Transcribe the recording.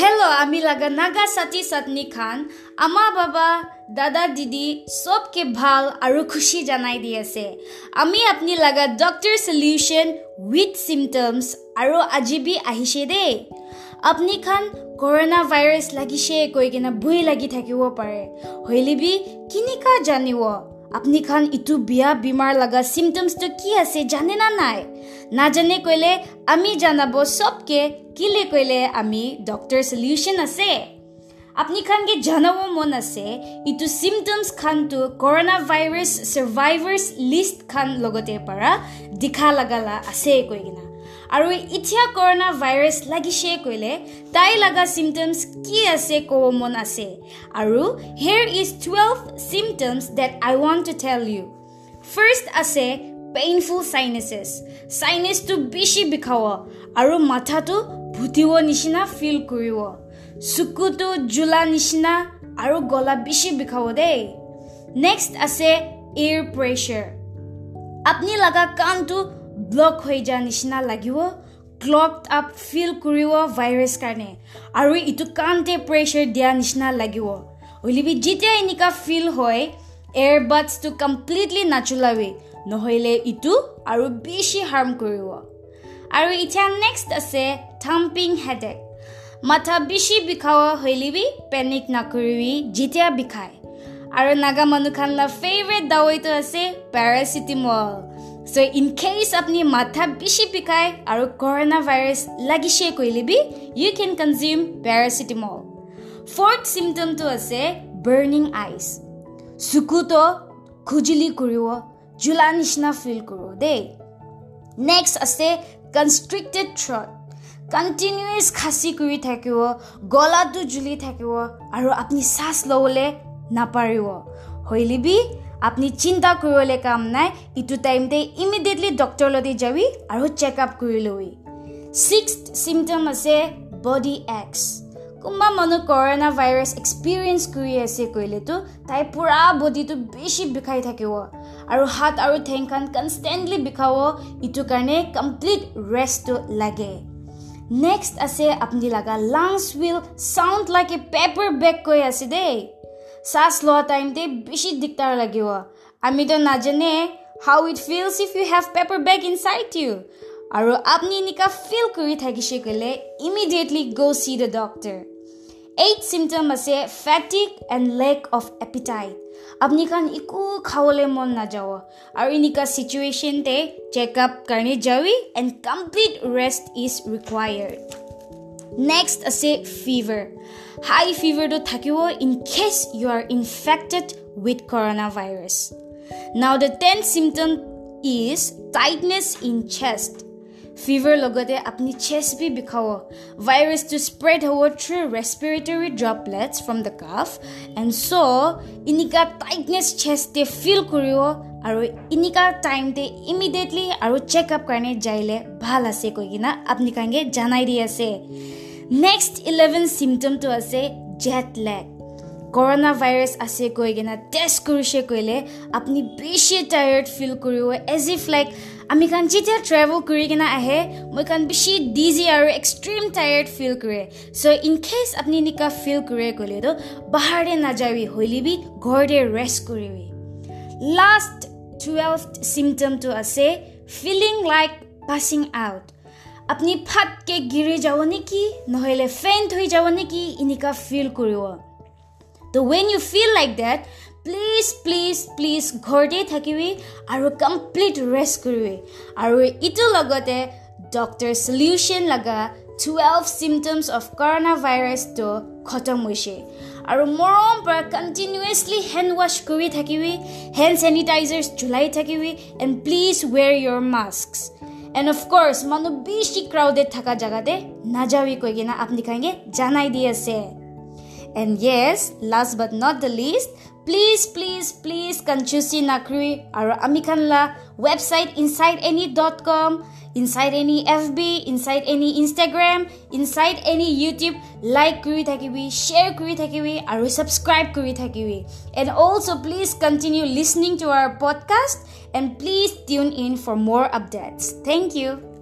Hello আমি লাগা নাগা ছাতি চাটনি খান। আমা বাবা দাদা দিদি চবকে ভাল আৰু খুচি জনাই দি আছে। আমি আপুনি লাগা ডক্টৰ চলিউশ্যন উইথ চিমটমছ আৰু আজি বি আহিছে দেই। আপুনি খান কৰোণা ভাইৰাছ লাগিছে কৈ কিনে ভুই লাগি থাকিব পাৰে। হ'লে বি কেনেকুৱা জানিব? আপুনি খান ইটো বিয়া বেমাৰ লগা চিমটমছটো কি আছে জানে না নাই? নাজানে কৈলে আমি জনাব চবকে কিলে কৈলে আমি ডক্টৰ চলিউশ্যন আছে? আপুনি খানকে জনাব মন আছে ইটো চিমটমছ খানটো কৰোণা ভাইৰাছ চাৰ্ভাইভাৰ্ছ লিষ্ট খান লগতে পৰা দেখা লগালা আছে কৈ কিনা। আৰু এতিয়া কৰোণা ভাইৰাছ লাগিছে কৈলে তাই লগা চিমটমছ কি আছে ক'ব মন আছে? আৰু here is twelve symptoms that I want to tell you first আছে পেইনফুল চাইনেছেছ চাইনেছটো বেছি বিষাব আৰু মাথাটো ভুটিব নিচিনা ফিল কৰিব। চকুটো জোলা নিচিনা আৰু গলা বেছি বিষাব দেই। নেক্সট আছে এয়াৰ প্ৰেছাৰ আপুনি লগা কাণটো ব্লক হৈ যোৱা নিচিনা লাগিব ক্লক আপ ফিল কৰিব ভাইৰাছ কাৰণে। আৰু ইটো কাণতে প্ৰেছাৰ দিয়া নিচিনা লাগিব। হ'লেবি যেতিয়া এনেকুৱা ফিল হয় এয়াৰ বাডছটো কমপ্লিটলি নাচলাবি নহ'লে ইটো আৰু বেছি হাৰ্ম কৰিব। আৰু এতিয়া নেক্সট আছে থাম্পিং হেডেক মাথা বেছি বিষাব হ'লেবি পেনিক নকৰিবি যেতিয়া বিষায়। আৰু নাগা মানুহখনৰ ফেভৰেট দাৱৈটো আছে পেৰাচিটামল চ' ইন কেছ আপুনি মাথা বেছি বিষায় আৰু কৰোণা ভাইৰাছ লাগিছে কৰিলেবি you can consume paracetamol fourth চিমটমটো আছে বাৰ্ণিং আইচ চকুটো খুজিলি কৰিব জোলা নিচিনা ফিল কৰোঁ দেই নেক্সট আছে কনষ্ট্ৰিক্টেড থ্ৰট কণ্টিনিউৱাছ খাচি কৰি থাকিব গলাটো জুলি থাকিব আৰু আপুনি শ্বাস ল'বলৈ নাপাৰিব হ'লেবি আপুনি চিন্তা কৰিবলৈ কাম নাই। ইটো টাইমতে ইমিডিয়েটলি ডক্টৰলৈ যাবি আৰু চেকআপ কৰি ল'বি। ছিক্স চিমটম আছে বডি এক্স কোনোবা মানুহ কৰোণা ভাইৰাছ এক্সপিৰিয়েঞ্চ কৰি আছে কৰিলেতো তাই পূৰা বডিটো বেছি বিষাই থাকিব। আৰু হাত আৰু ঠেংখন কনষ্টেণ্টলি বিষাব ইটো কাৰণে কমপ্লিট ৰেষ্টটো লাগে। নেক্সট আছে আপুনি লগা lungs will sound a paper bag কৈ আছে দেই। শ্বাস লোৱা টাইমতে বেছি দিগদাৰ লাগিব আমিতো নাজানে how it feels if you have paper bag inside you আৰু আপুনি এনেকুৱা ফিল কৰি থাকিছে ক'লে immediately go' see the doctor eight symptom আছে fatigue and lack of appetite আপুনি কাৰণ একো খাবলৈ মন নাযাব আৰু এনেকুৱা চিটুৱেশ্যনতে চেকআপ কাৰণে যাবি and complete rest is required next আছে ফিভাৰ হাই ফিভাৰটো থাকিব in case you are infected with corona virus now the ten symptom is tightness in chest fever লগতে আপুনি চেষ্ট বি বিষাব ভাইৰাছটো স্প্ৰেড হ'ব through respiratory droplets from the cough and so' এনেকুৱা টাইটনেছ চেষ্টে ফিল কৰিব আৰু এনেকুৱা টাইমতে ইমিডিয়েটলি আৰু চেকআপ কাৰণে যাইলে ভাল আছে কৈ কিনা আপুনি কাৰণে জনাই দি আছে নেক্সট ইলেভেন চিমটমটো আছে জেট লেগ কৰোণা ভাইৰাছ আছে কৈ কিনে টেষ্ট কৰিছে কৰিলে আপুনি বেছি টায়াৰ্ড ফিল কৰিব এজ ইফ লাইক আমি কাৰণ যেতিয়া ট্ৰেভেল কৰি কিনে আহে মই কাৰণ বেছি ডিজি আৰু এক্সট্ৰিম টায়াৰ্ড ফিল কৰে। চ' ইন কেছ আপুনি এনেকুৱা ফিল কৰে ক'লেতো বাহাৰে নাযাবি হ'লেবি ঘৰতে ৰেষ্ট কৰিবি। লাষ্ট টুৱেলভ চিমটমটো আছে ফিলিং লাইক পাছিং আউট আপুনি ফাটকৈ গিৰি যাব নেকি? নহ'লে ফেইণ্ট হৈ যাব নেকি? এনেকুৱা ফিল কৰিব। তো when you feel like that please please please ঘৰতেই থাকিবি আৰু কমপ্লিট ৰেষ্ট কৰিবি। আৰু ইটোৰ লগতে ডক্টৰ চলিউশ্যন লগা টুৱেলভ চিমটমছ অফ কৰোণা ভাইৰাছটো খতম হৈছে। আৰু মৰম পৰা কণ্টিনিউৱাছলি হেণ্ড ৱাছ কৰি থাকিবি হেণ্ড চেনিটাইজাৰ্ছ জ্বলাই থাকিবি and please wear your and of course মানুহ বেছি ক্ৰাউডেড থকা জেগাতে নাযাবি কৈ কিনে আপুনি কাৰণে জনাই দি And yes, last but not the least, please, please, please Kanchusi Nakri, our Amikanla website insideany.com, inside any FB, inside any Instagram, inside any YouTube, like kuri thakiwi, share kuri thakiwi, aru subscribe kuri thakiwi. And also please continue listening to our podcast and please tune in for more updates. Thank you.